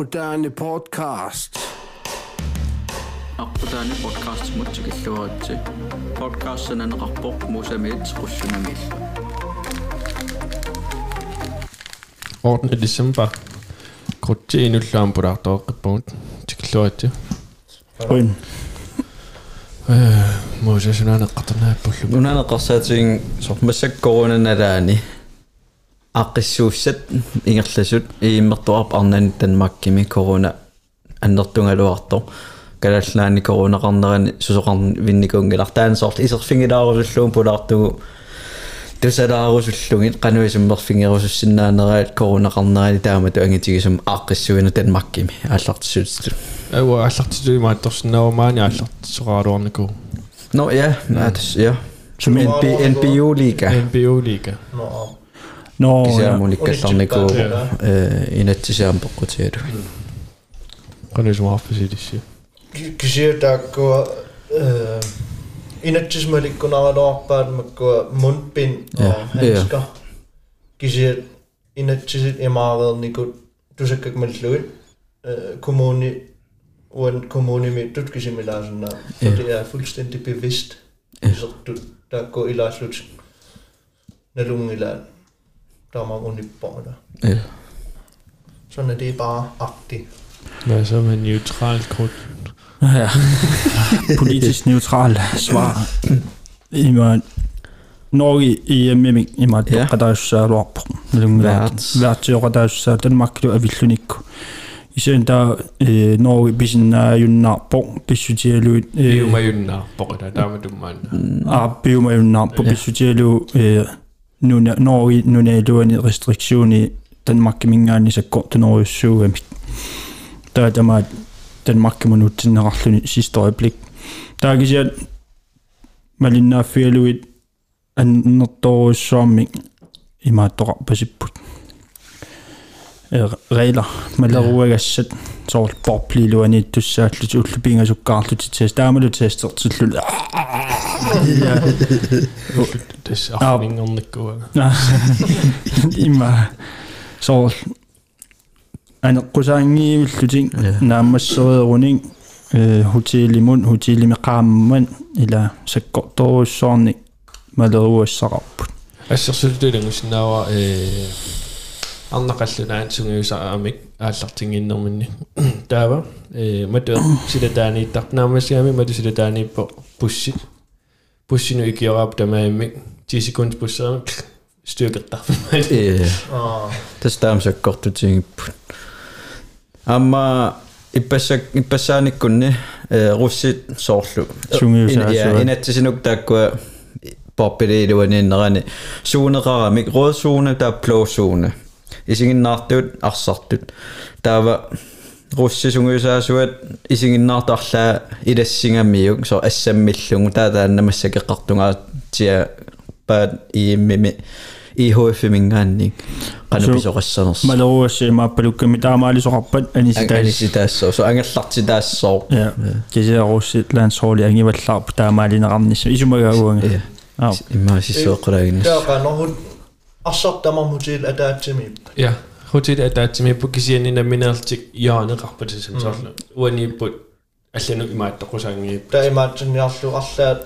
Moderne podcast. Aqtaani podcast mutsikilluaratsi. Podcast sananaqarpoq musamiit qussunamill. Ordnet december. Kutsi inullaan pulaartoqippugut tikilluaratsi. Oin. Э, можеш нанеққарнааппуллу. Нанеққарсаатигин сормассаккорунанналаани. aqqissuussat ingerlasut iimmertuarp arnani tanmakkimi koruna аннертунгалуарто калаллаани коронақарнерани сусоқарни винникунгилар соорт исерфингилаарусуллуун пулаартугу тусалаарусуллугит қануисуммерфингерусуссиннаанераат коронақарнерани таамату ангитигисум ааққиссуина танмаккими ааллартиссуутиту ава аллартитуимаатторсинаавамаани ааллартисоқаралуарнику но я атс я som NB, NBU liga NBO liga Nå, ja. кисаамуниккалларнику э инатсисаам пеққутиалу qanusumаарfasилисси кисиутааккуа э инатсисмаликкунаралуарпаат маккуа мунпин Ja, og handsker кисиат инатсисит имааверникут тусаккакмаллуит э kommuni uan kommuni mittut kisimilaasunna Ja. det er fuldstændig bevidst så du der går i larslut nalungilaan der er mange unibborger ja sådan er det bare agtigt hvad så med neutralt krudt ja. politisk neutral svar. Ima Norge i mimik ima Ja. qadaussaluarpo. Værts. Værtioqadaussaa Danmarklu avillunikku. Isen der eh, Norge bisinnaajunnaarpo pissutialuit biumajunnar poqita taamadummaanna arpiumajunnaarpo pissutialu nuna Norge nunaaluani restriktioni Danmark-mingaani sakko tunoruissuugamik. Der tämä Danmark mun utsinnerarluni sidste øjeblik. Der er kisiat malinnaaffialuit annertoruissuarmik imaattoqarpasipput. regler malaruagassat soort porpliluani tussaallut ullupingasukkaarlut test taamalu testertillut des afningernikkuaga има soort aneqqusaangiivulluting Ja. naammasseriuruning hotellimun hotellimeqaamman ila sakkortoruissoornik maleruassaqarput ассерсултулангуснаава э арнақаллунаан сунгиусарамик ааллартингиннэрминни таава э мату силатаанииттарпнаамассиами мату силатаанииппо пусси пуссину икиораап тамаиммик 10 секунд пуссаами стюкертарпамай ja og тастаамсаккортутигиппут амма иппассак иппассааниккунни э руссит соорлу Sungiusaasuat. я инатсисинук тааккуа поппилиилуаниннерани суунеқарамик рødsуune таа плоосуune исигиннаартуут арсартут таава руссисунгуисаасуат исигиннаартарлаа илассигамиук со ассаммиллугу таатааннамасса кеқартунгаатсиа паат ииммими ИХФ-мингаанник канаписоқассанерс малеруасси мааппалукками таамаалисоқарпат аниситаас аниситаассоо со ангерлартитаассоо кисиарусси лансруули ангиваллаарпу таамаалинеқарнисса исумагаагуанга аа иммаасиссооққулагиннас таақанорхут når hun ассартамам hotel атаатсими ja hotel атаатсимиппу кисианинаминеэртик яанеқарпатисам соорлу уанииппут аллану имааттоқусаангиип der имаатсинниарлу арлаат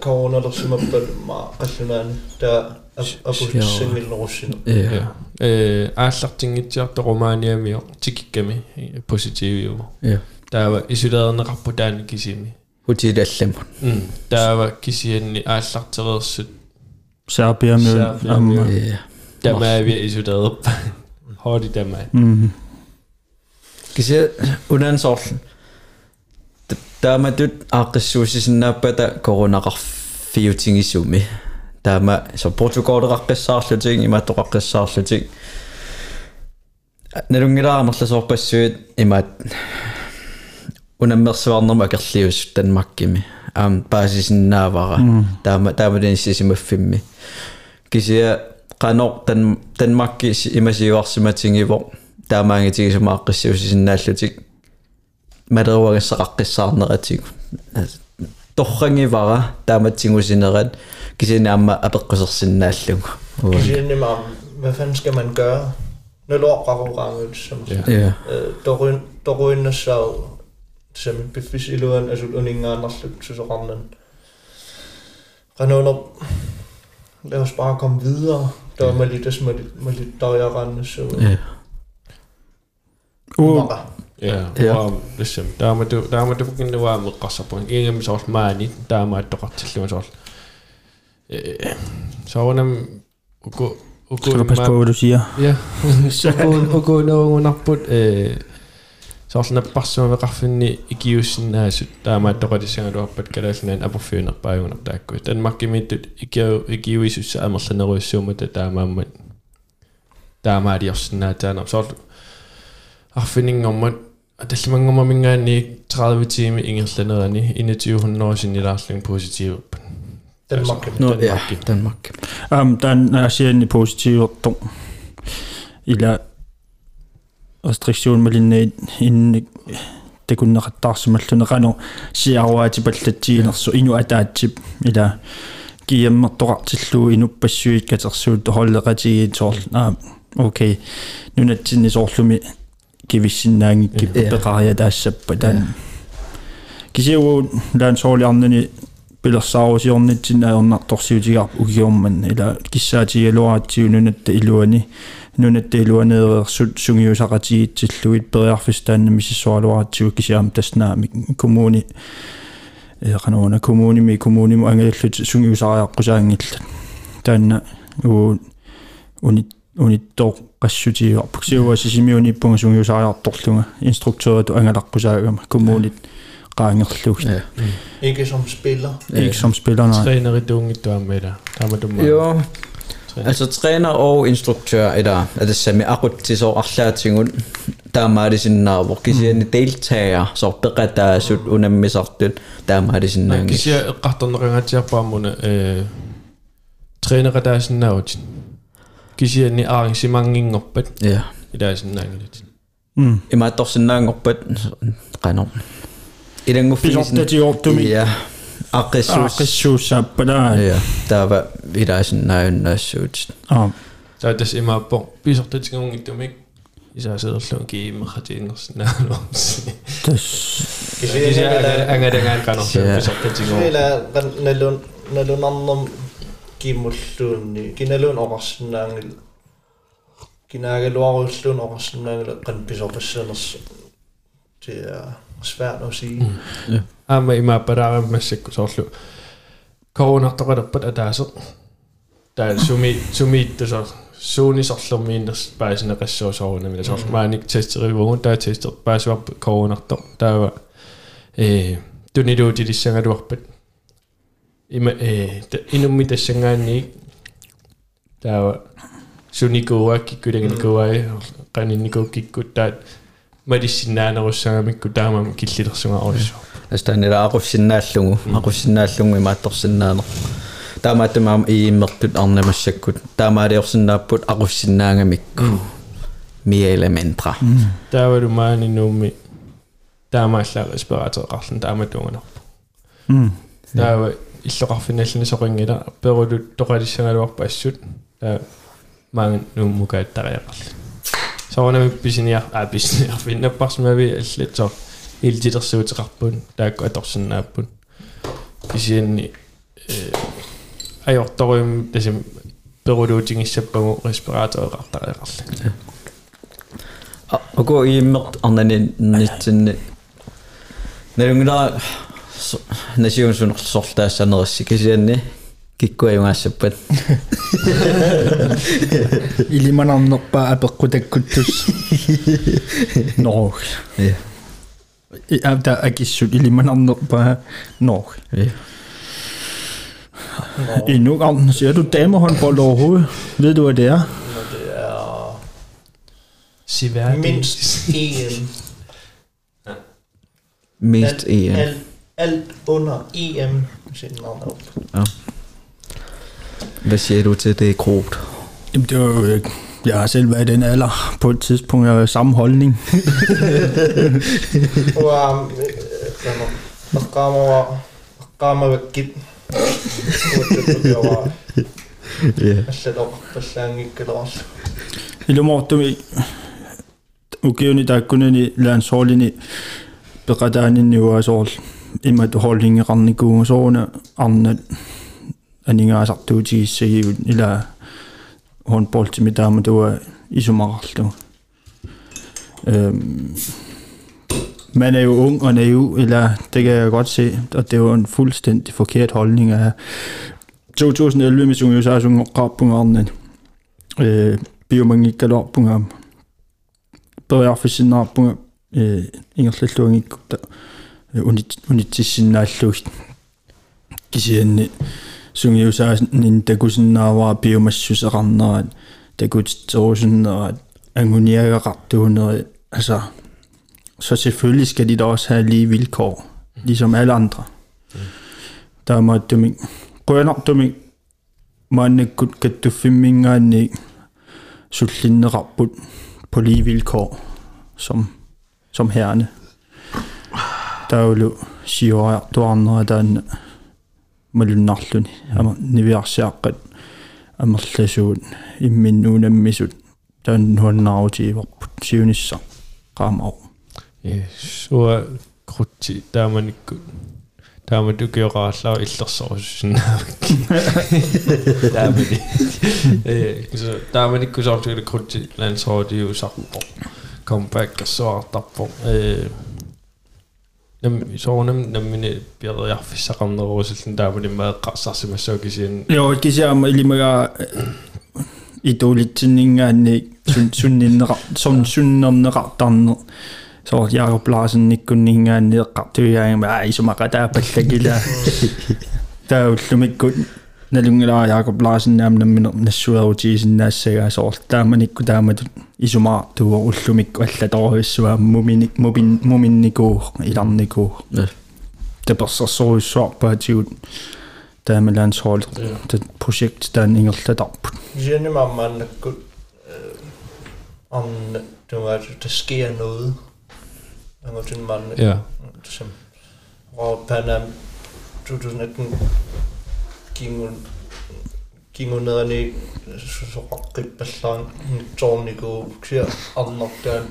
короналерсимаппат ма қаллунаани таа апуссингилнеруссину я э ааллартингитсиарто романиамио тикикками поситивиу я таава исулеернеқарпу таани кисими hotelалламут м таава кисианни ааллартерерсут Serbia øh, mm-hmm. med... Serbia um, med. Yeah. Tema je izvedel. Hodi tema. Mm. Kasi unan sorl. Tama tut aqissuusisinnaapata koronaqarfiutingisumi. Tama so portugaleraqissaarluting imatoqaqissaarluting. Nalungilaamerlasoorpassuit imat unammersuarnerma akerlius Danmarkimi. Mm танмаккими аам паасисиннаавара таама таамалиниссисимаффимми кisia qanor tan tanmakki imasiuarsimatigivo таамаангитигисумааққиссуусисиннааллутик малеруагассақаққиссаарнератигу торрангивара тааматсигусинерат кисинаамма апеққусерсиннааллугу kisinnima hvad fanden skal man gøre налуаққарууqaangulissam Ja. Ja. торин торуиннассаа Semmin piffis iluan asul uningaanarluk susorarnen. Renaulop. Lad os bare komme videre. Der var lidt det med med lidt døjerende så. Ja. Uh. Ja, ja. Ligesom, der var det der var det fucking det var med kasser på. Ingen med sås mani, der var det godt til sås. Så var nem og gå og gå Skal du passe på, hvad du siger? Ja. Så gå og gå eh taama attoqatissangaluarpat kalaallan aporfiunerpaagunaq taakku. Tanmarkimiittut ikiu ikiuisussa amerlaneruissuumata taamaammat таамаалиорсинаатаанер соорл арфинингормат аталламангормамингаани 30 тими ингерланерани 2100 positivt Danmark Nå, ja, Danmark. Um, der er asian positivt dum. restriktionmallinnaat innik takunneqattaarsumalluneraanu siaruaatipallattiinersu inu ataatsip ila kiammertoqartilluu inupassuit katersuut horleqatigii toorlaa okay nunatsinni soorlumi kivissinnaangikkip peqaria taassappa taan кисиу лаан соолиарнани пилерсааруусиорнитсин аернарторсиутигарп угиорман ила киссаатигалуаратсиу нуната илуани нуната илуанеерсут сунгиусақатигитсиллуит периарфистаанна миссуалуаратсиу кисиаам таснаами коммуни э канона коммуними коммуниму ангаллут сунгиусариаққусаангилла таанна уу уни униттоо qassutiigarpuk siuwa sisimiunippunga sungiusariartorlunga instruktørat angalaqqusaagama kommunit qaangerlugt Ja. ikke som spiller ikke som spiller nej træner i tuungittuammila taama tumma Jo, altså træner og instruktør, eller er det sami akut til så arlaatingun, der er det sin navn, kisian deltager, så beretter sut unammisartut, der er det sin navn. kisia eqqartornerangaatiarpaamuna eh trainerataasinnaut kisianni arrangementingorpat Ja. ilaasinnaangalit mm. Ima torsin navngorpat, qanom. Ilanguffisin. pisartatiortumi Ja. Agressus. aqissuussaappada Ja, der var i der sin navn илангуффигисни я аққиссуус аққиссууссааппалаа я таава илаасиннааюннаассуут аа таа тас имааппо писортатигунгиттумик исаасеерлун кииммахатиингерсинааалуумси тас кисиа ангадангаан канорсу писортатигу ила налун налунарнерм киммуллуунни киналуун оқарсинаангил кинаагалуаруллуун оқарсинаангил қан писорпассанерсу тиа svært at sige аама имааппалаараммассакку соорлу коронартоқалерпат атаасеқ таа суми сумииттусор суунисорлэрмииннерс паасинеқассуусоорунамила соорлу мааник тестеривугун таа тестер паасуарп коронарто таава э тунилуутилиссангалуарпат има э инумми тассангаанни таава суникуа киккулагникуай qaninnikuukkikku taat малиссиннаанеруссагамикку таамам киллилерсунгаорису Altså, der малиссиннаанеруссаамикку таамам киллилерсунга орису астаанила акуссиннааллугу акуссиннааллугу имаатторсиннаанер таамаатамаам ииммертут арнамассаккут. Таамаалиорсиннааппут акуссиннаангамикку мия элементра таавалу маани нуумми таамааллаа респиратореқарлун тааматуунганерпу таава иллоқарфиналлуни соқингила перулут тоқалиссангалуарпа ассут таа маан нууммукааттариақарлу саванами писиниар а писиниар финнаппарсимави аллатсоо илтилерсуутеқарпун таакку аторсинааппун кисиинни э аёрторуим тасим перулуутингиссаппагу респиратореқартариқарлак ако иммерт арнани нитсинни. Налунгилаа насиумсунерлсорлаассанериссик кисианни kisianni kikkuajungaassappat. илиманарнерпаа апеққутаккутсус ноо Ja. абда акиссут илиманарнерпаа ноо Ja. endnu gang ser du damehåndbold overhovedet ved du hvad det er når det er Siværdig. mindst EM Mest alt, EM. alt, alt under EM sin navn op Hvad siger du til det krugt? Jamen, det var jo, øh, jeg har selv været i den alder på et tidspunkt, jeg var samme holdning. Ilmoittamme ukiuni taakkunani laansoorlini peqataaninniuasoorl immat hollingqarnikuungusooruna arnat укиуни тааккунани лаансоорлини пеқатаанинниуасоорл имату холлингеқарникууга соруна арнат анингаасартуутигиссагиут ила håndboldtimi taama tuo isomaqarlu øhm, man er jo ung og naiv, eller det kan jeg godt se, og det er jo en fuldstændig forkert holdning af 2011 med sunge så sunge qapungarnen øh biomangikkalorpungam periarfissinnaarpunga øh ingerlalluangikkutta unit unitissinnaallugit kisianni sungiusaasin takusinnaavaa biomassuseqarnerat takutitserusunnerat anguniagaqartuuneri altså så selvfølgelig skal de da også have lige vilkår, ligesom alle andre. Der må du min qunartumi maannakkut kattuffimingaanni sullinnerarput på lige vilkår som som herrene. Der er jo siorartuarnera taanna malunnarluni ama niviarsiaqqat амерласуут имминнуунаммисут таан хуаннаарутииворпут сиунисса qaamau е суа крутти тааманикку таама тукиорааллаа иллерсорусиннаавик таамани э så тааманикку сортугила крутти лансроодиусарпо comeback соартарпо э nam soornam nammini pieriarfissaqarneruusullan taapulimmaa eqqarsarsimassua kisiin joo kisiaama ilimaga äh, ituulitsinningaanni sunninneqa som sunnerneqartarne соо Jakob Larsen никкуннингаанни эққартуяагама аа исумақа таапаллагила таауллумиккут налунгилаа Jakob Larsen наамнаммину нассуерутиисин наассагаас тааманикку таамату исумаа туо уллумикку аллаторуиссуаа муминик мубин муминникуу иларникуу тепперсэрсоруиссуар паатигут таамалаансоорл тат project таан ингерлатарпут жианимааммааннакку om det var, der sker noget. Jeg må tænke mig, ja. som Råb, han er 2019 кингун кингунерани соқаққиппаллаан ниттоорникуу ксиа арнартаан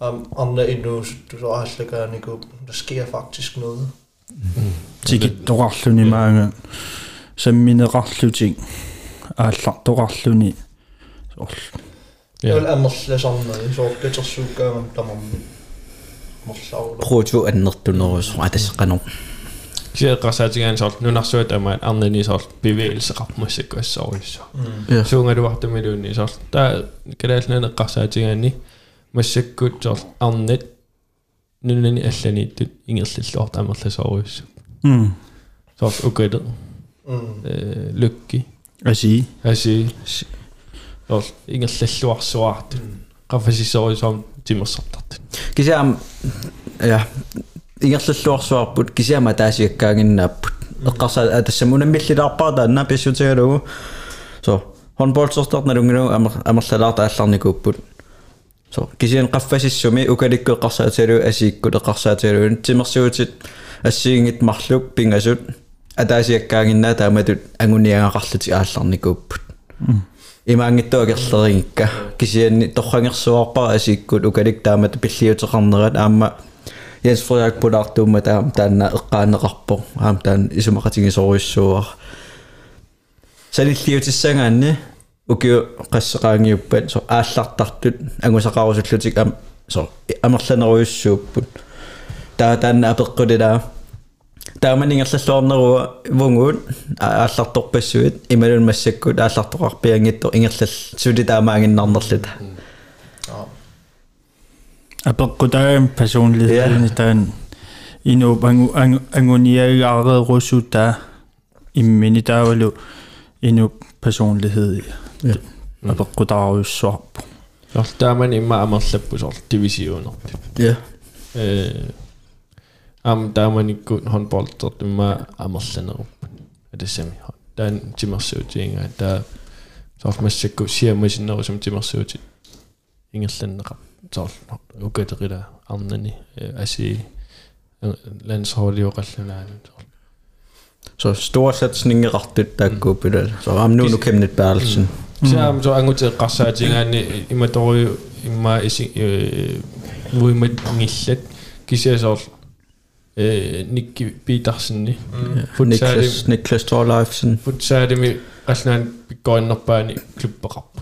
ам арна инуусутту сорааллакааникуу der sker faktisk noget тигиттоқарлуни маага самминеқарлутик ааллартоқарлуни ол амерласарнери соорпетерсууккаагам тамарми морсаару круту аннертунерусу атасеқанор er så gør man der man morsaula Protu annertunerus atasqanu. сиэққарсаатигаан соор нунарсуат амаат арнини соор бивеилсеқармассаккуассооруйссо Ja. суунгалуартумилуунни соор таа калаалнана эққарсаатигаанни массаккут соор арнит нунани алланииттут ингерллуарт амерласооруйссо м соор укале mm. э лукки аси аси соор ингерллуарсуартут qaffasissoruissuam timmersartartut Kisiam ja ингерллуарсуарпут кисиама таасиаккаагиннааппут эққарса атассамунаммиллилаарпаа таанна писсутигалугу со хонболсортарналунгилу амер амерлалаарта алларникууппут. Со кисиан qaffasissumi укаликку эққарсаатигалу асииккут эққарсаатигалуун тимерсуутит ассиингит марлук пингасут. Атаасиаккаагиннаа тааматут агуниагақарлути аалларникууппут. Имаангиттуагерлеригикка кисианни торрангерсуарпара асииккут укалик таамат пиллиутеқарнерат аама ясфриак пулаартуумма таам таанна эққаанеқарпо аам таан исумақатигисоруйссууар салиллиутиссагаанни укиу қассеқаангиуппат со ааллартартут агусақарусуллутик ам со амерланеруйссууппут таа таанна апеққулилаа тааманингерллуарнеруа вунгуут аалларторпассуит ималун массаккут ааллартоқарпиангиттор ингерлл сули таамаангиннарнерлута апеққутаам персонлигheden таан ину ангу ангуниагаареерусута иммини таавалу ину personlighed апеққутааруйссуарпу соор тааман имма амерлаппу соор дивисионерпи ja э ам тааманиккут хонболтер имма амерланеруппут атассами таан тимерсуутиинга таа соор массакку сиамасиннерусум тимерсуути ингерланнеqa соор укатерила арнани аси landsholdiоqallanaanu så store satsninger rettet der går på det så am nu nu kæmnet bærelsen Siam so angute qarsaatingaani imatoriu imma isi muimmat ngillat kisiasoor э никки питарсинни Niklas, Niklas Thorleifsen. футсаалими аллаан пиккоиннерпаани клуппеқарпа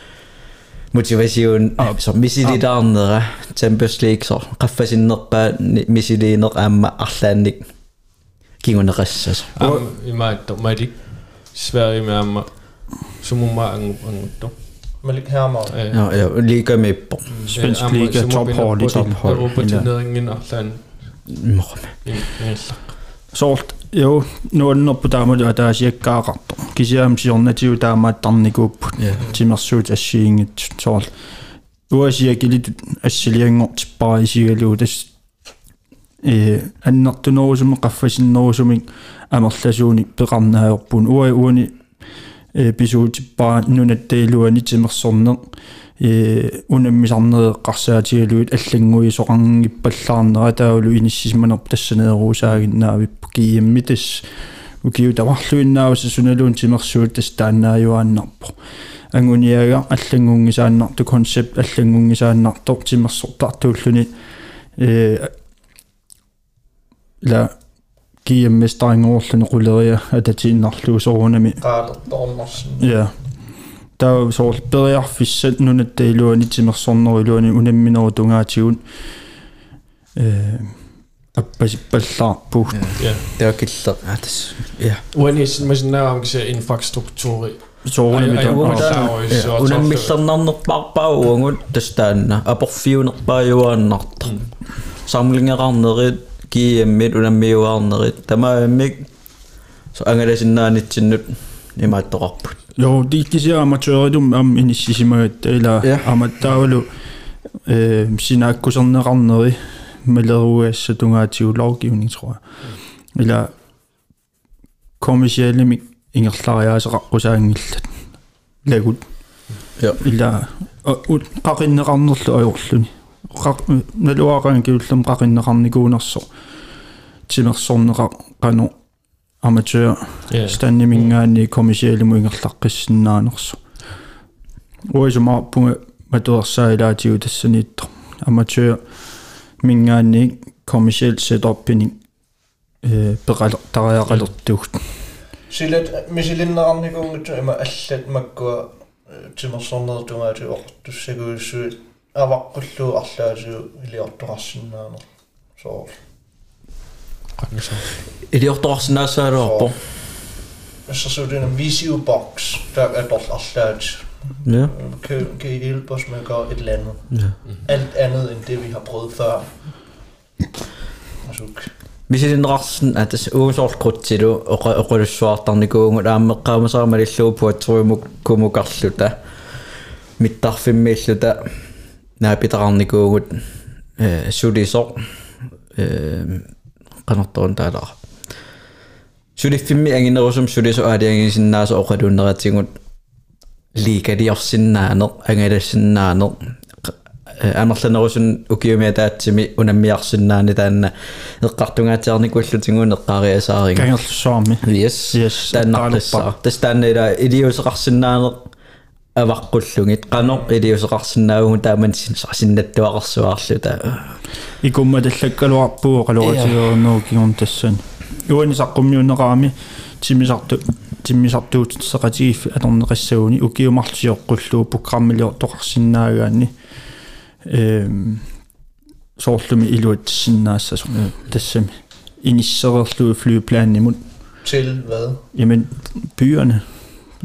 ilimangivara arlaatigu Niklas Thorleifsen nikkunnut motivation så misilitarnera Champions League så qaffasinnerpaa misiliiner aamma arlaannik kinguneqassas am imaatto madik Sverige med amma sumumma angu angutto Malik Hermann. ja. Ja liga mippo Svensk liga, tophold i tophold. Europa turneringen arlaan morme ingilla soort jo nuannerpu taamulu ataasiakkaaqartu kisiaam siornatiu taamaattarnikuupput ja timersuut assiingit soort uasiakilit assiliangortipparisigaluu tas э аннартунерусуми qaffasinnерусумик амерласууни пеқарнааерпун уа уани э писуутиппара нунаттаилуани тимерсорнеқ э унаммисарнеэққарсаатигалуит аллангуи соқарнгиппаллаарнера таалу иниссисманер тассанеруусаагиннаавиппу кииммитас укиу тамарлуиннаавас суналуун тимерсуут тас тааннааюааннарпо ангуниага аллангунгисааннарту концепт аллангунгисааннартор тимерсортартууллуни. Э ла кииммис таангоорлуни қулерия ататииннарлуусорунами қаалерторнарсин я таа соол периарфиссат нунатта илуани тимерсорнер илуани унамминеру тунгаатигун э аппасиппаллаарпуг таа килле атас я уанис машинаам ксе инфраструктури унаммиллернарнерпарпаа уангут тастаанна апорфиунерпааюааннартар самлингеқарнерит киэммит унаммиуаарнерит тамааммик so angeles innaanitsinut имааттоқарпут joo tiittisia amatöörilum am inissisimagatta ila amattaavalu э синааккусернеқарнери малеруаасса тунгаатигу лавгивни троа ила коммерциалими ингерлариаасеқарқусаангиллат лагут ja ила қақиннеқарнерлу ажорлуни э, налуаагаан киуллам қақиннеқарникуунерсо. Тимерсорнеқар қано amateur станнимингаани коммерциалиму ингерлаққиссинааnersu уисумарпунга матуерсаилаатигу тассанииттор amateur мингаани commercial setup-ини э пеқалертариақалертугт силат мисилиннеқарникунгитсу има аллат маккуа тимерсорнертунгаати э, оқортуссагуиссуит аваққуллуу арлаасуу илиортоқарсиннаанер соорл iliortoqarsinaassaalorpo Assasuudina VCU box der er dog arlaat. ja Kan kan I hjælpe os med at gøre et eller andet? ja Alt andet end det vi har prøvet før. Altså, мисилинерарсин атас уусооркрутсилу оқулуссуартарникуунгут ааммеққаамасаамалиллуупуат туимук кумукарлута миттарфиммииллута наапитақарникуугут э сулисо э канарторун таалаа сулиффимми ангинерусум сулисо аалиангисиннаасо оқалууннератигут ликалиорсиннаанеқ ангалассиннаанеқ амерланерусун укиумиатаатсими унаммиарсиннаани таанна эққартунгаатиарникуллутингуун эққариасааринга кангерлсуарми yes Yes, тааннартассаа тастааннила илиусеқарсиннаанеқ аваққуллугит қано илиусеқарсиннаагу тааман синнаттуақарсуаарлута икумма таллаккалуарпуу қалуратиорнуу кигун тассан уани саққумmiунеқарами тимисарту тиммисартуут сеқатигиффи аторнеқассагуни укиумарлиоққуллуу программилиор тоқарсиннаагаани эм соорлуми илуатсиннаассасу тассами иниссерерлуу флюплааннимут til hvad? jamen byerne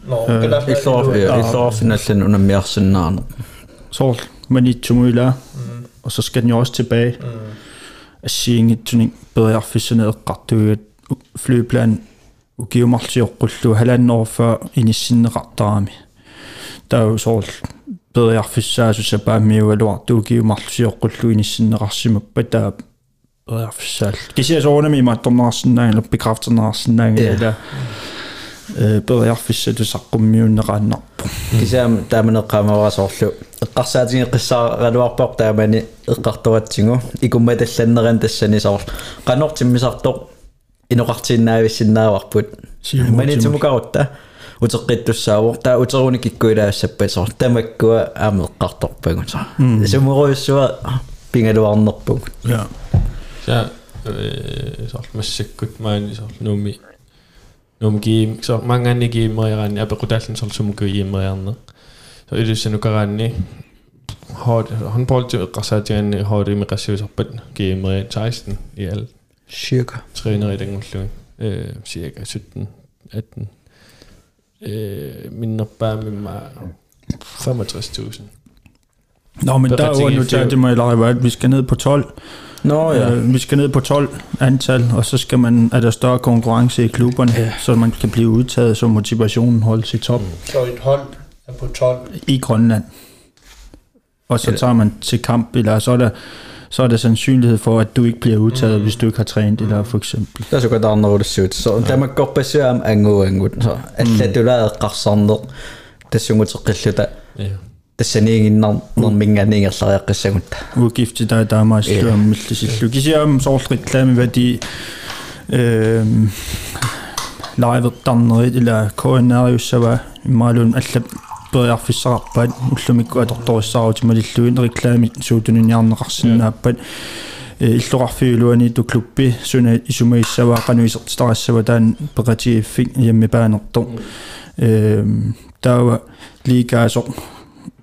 Nå, Øh, det er иллор иллорфиналлан унаммиарсиннаане soorl manitsumuilaa Mm, og så skal den jo også tilbage mm. ассиингитсуник периарфиссанеэккартугат флюплан укиумарлиоққуллу халааннерфа иниссиннеқартарами таа соорл периарфиссаасуса паамиуалуар туукиумарлусиоққуллу иниссиннеқарсимаппа таа периарфиссаал кисиа соорнами имаатторнеқарсинаага bekræfterneqarсинаага Э, периарфиссатусаққуммиуннеқааннарпу кисаам тааманеққамавасоорлу эққарсаатиги қиссаагалуарпоқ таамани эққартуатсигу икумматалланнеран тассани соор қанортиммисартоқ инуқартииннаависсиннааварпут манитимукарутта утеққиттуссаавор таа утеруни киккуилаассаппа соор тамаккуа аама эққарторпагун саа сумуруйуссуа пингалуарнерпуг я. Я э, соор массаккут маани соор нууми numi numi game så mange andre gamer jeg berudallen så som gamer så er det sådan nukarani har han på til qasatian har det med qasius op gamer 16 i alt cirka træner i den øh, cirka 17 18 øh, min bare med mig 65.000 Nå, men der undertager det mig, eller at vi skal ned på 12. Nå, ja. øh, vi skal ned på 12 antal, og så skal man, er der større konkurrence i klubberne, ja. så man kan blive udtaget, så motivationen holdes i top. Mm. Så et hold er på 12? I Grønland. Og så eller. tager man til kamp, eller så er der, så er der sandsynlighed for, at du ikke bliver udtaget, mm. hvis du ikke har trænet, eller for eksempel. Det er så godt, der er noget, Så der man godt besøger om angå, angå. Så alt det, du lader, er sådan noget. Det er sådan mm. noget, тассаниигиннар нэрминганиигерлариаққиссагунта уукифти таа таамааллуам миллисиллу кисиаам соорлқитлаами вати эм лайвертарнерит ила коэнариуссава иммаалуун аллап периарфиссарарпаат уллумикку аторториссаарути малиллуин реклаами суутунуниарнеқарсинааппат иллоқарфиулуани туклуппи суна исумаиссаваа кануисертитарассава таан пеқатииффик яммипаанерто эм таава лигаасоқ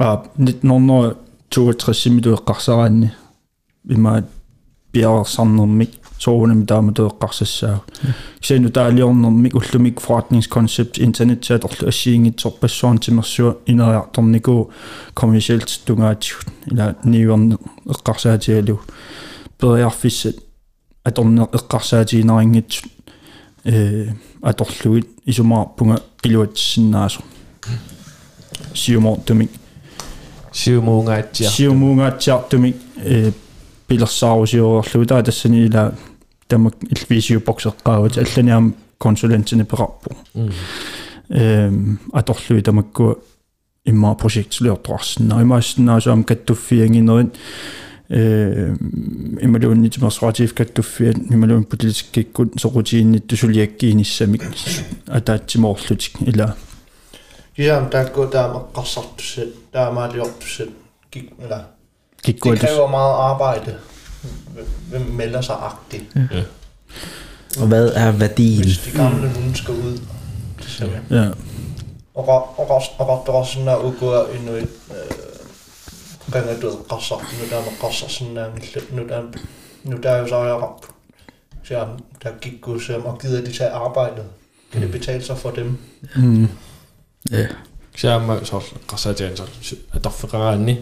а 1962 туэққарсараанни имаат пиарерсарнэрмик соорунами таама туэққарсассаа кисаину таалиорнэрмик уллумик форретningskoncept интернетсаат орлу ассиингитсорпассуан тимерсуа инериарторнику коммерциалт тунгаатигут ила ниуерне эққарсаатиалу периарфиссат аторнер эққарсаатиинарингит э аторлуит исумаарпунга илуатсиннаасо сиумортумик siumuungaatsia сиумуунгаатсиартумик э пилерсаарусиуорлугу таа тассани ила тамак илвисиупоксеққаагут алланиам консулентини пеқарпу эм аторлуи тамакку имма проектилиорторсинаа имаассинаасуам каттуффиангинерит э ималууннитимерсуатив каттуффиат ималуун политиккиккут сокутииннитту сулиаккииниссамик атаатсимоорлутик ила Kiam Danko, der er meget godt du selv. Der er meget gjort du selv. Gik, eller, Gik det kræver meget arbejde. Hvem melder sig agtigt? Ja. Og hvad er værdien? Hvis de gamle hunde skal ud. Ja. Og rossen er udgået endnu et... Øh, Gange død rasser. Nu der med rasser sådan der. Nu der, nu der er jo så jeg op. Så der gik gud og gider de tage arbejdet. Kan det mm. betale sig for dem? Mm siama so qasaatian so atarfeqaraanni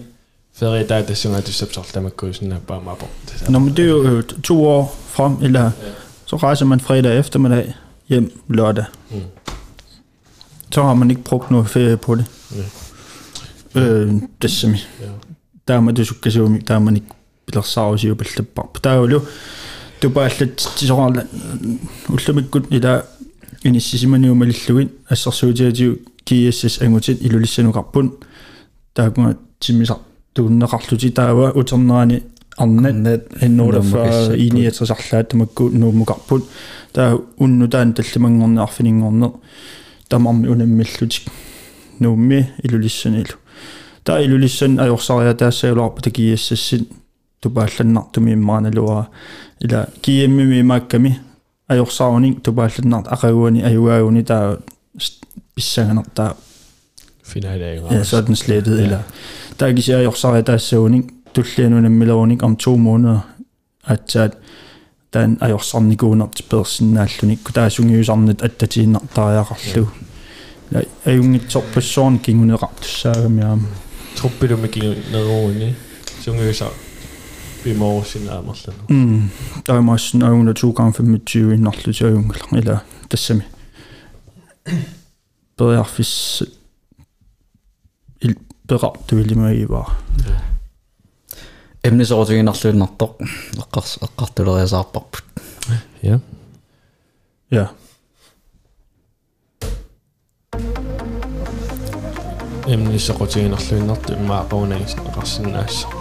feritaa tassunga tussapsor tamakkuusinna paamapo Nå, men det er jo øh, to år frem, eller så rejser man fredag eftermiddag hjem lørdag. Mm. Så har man ikke brugt noget ferie på det. Øh, det er simpelthen. ja Der er man det sukker sig der er man ikke bliver savs i på det Der er jo det er bare lidt til så ret ultimate good i der en i sidste man jo med lidt luin altså så det er jo GSS angutsit ilullissanuqarpun taakuma timmisar tuunneqarluti taava uternerani арнат иннуурфа иниатрисарлаат тамакку нуумукарпут таа уннутаан таллимангорнеарфинингорне тамарми унаммиллутик. Нуумми илулиссанилу. Таа илулиссан аёрсариа таассаалуарпа такиассассит тупаалланнартуми иммааналуара ила киэммими имаакками аёрсаарунин тупаалланнарт акагуани аюаагуни таа mange andre erfaringer der må man jo nemlig nu med i lulis nu der ilullissan ajorsaria taassaaluarpa kiassassit tupaallanartumi immaanaluara ila kiimmimi maakkami ajorsaaruni tupaallanart aqaguani ajuaaguni taa pissanganartaa finale Ja, så den slettet. Ja. Eller, der er ikke jeg også der søvning. Du bliver nu nemlig lovning om to måneder. At, at den er jo sådan ikke op til børsen. Altså, ikke. Der er sådan jo sådan, at det er der er ret Ja, er jo ikke top person, gik hun ret, så jeg Truppi du med gik ned over i. Så hun så vi må sin nærmest. Mm, der er meget sådan øjne 2 gange 25 i nattelig til øjne, eller det som bedre jeg hvis berat du vil mig i var. эмнисоорутигин арлуиннартоq эққарс эққартулериасаарпарпут Ja. Ja. Emni så rutinerluinnartu immaaqaunagis neqarsinnaassa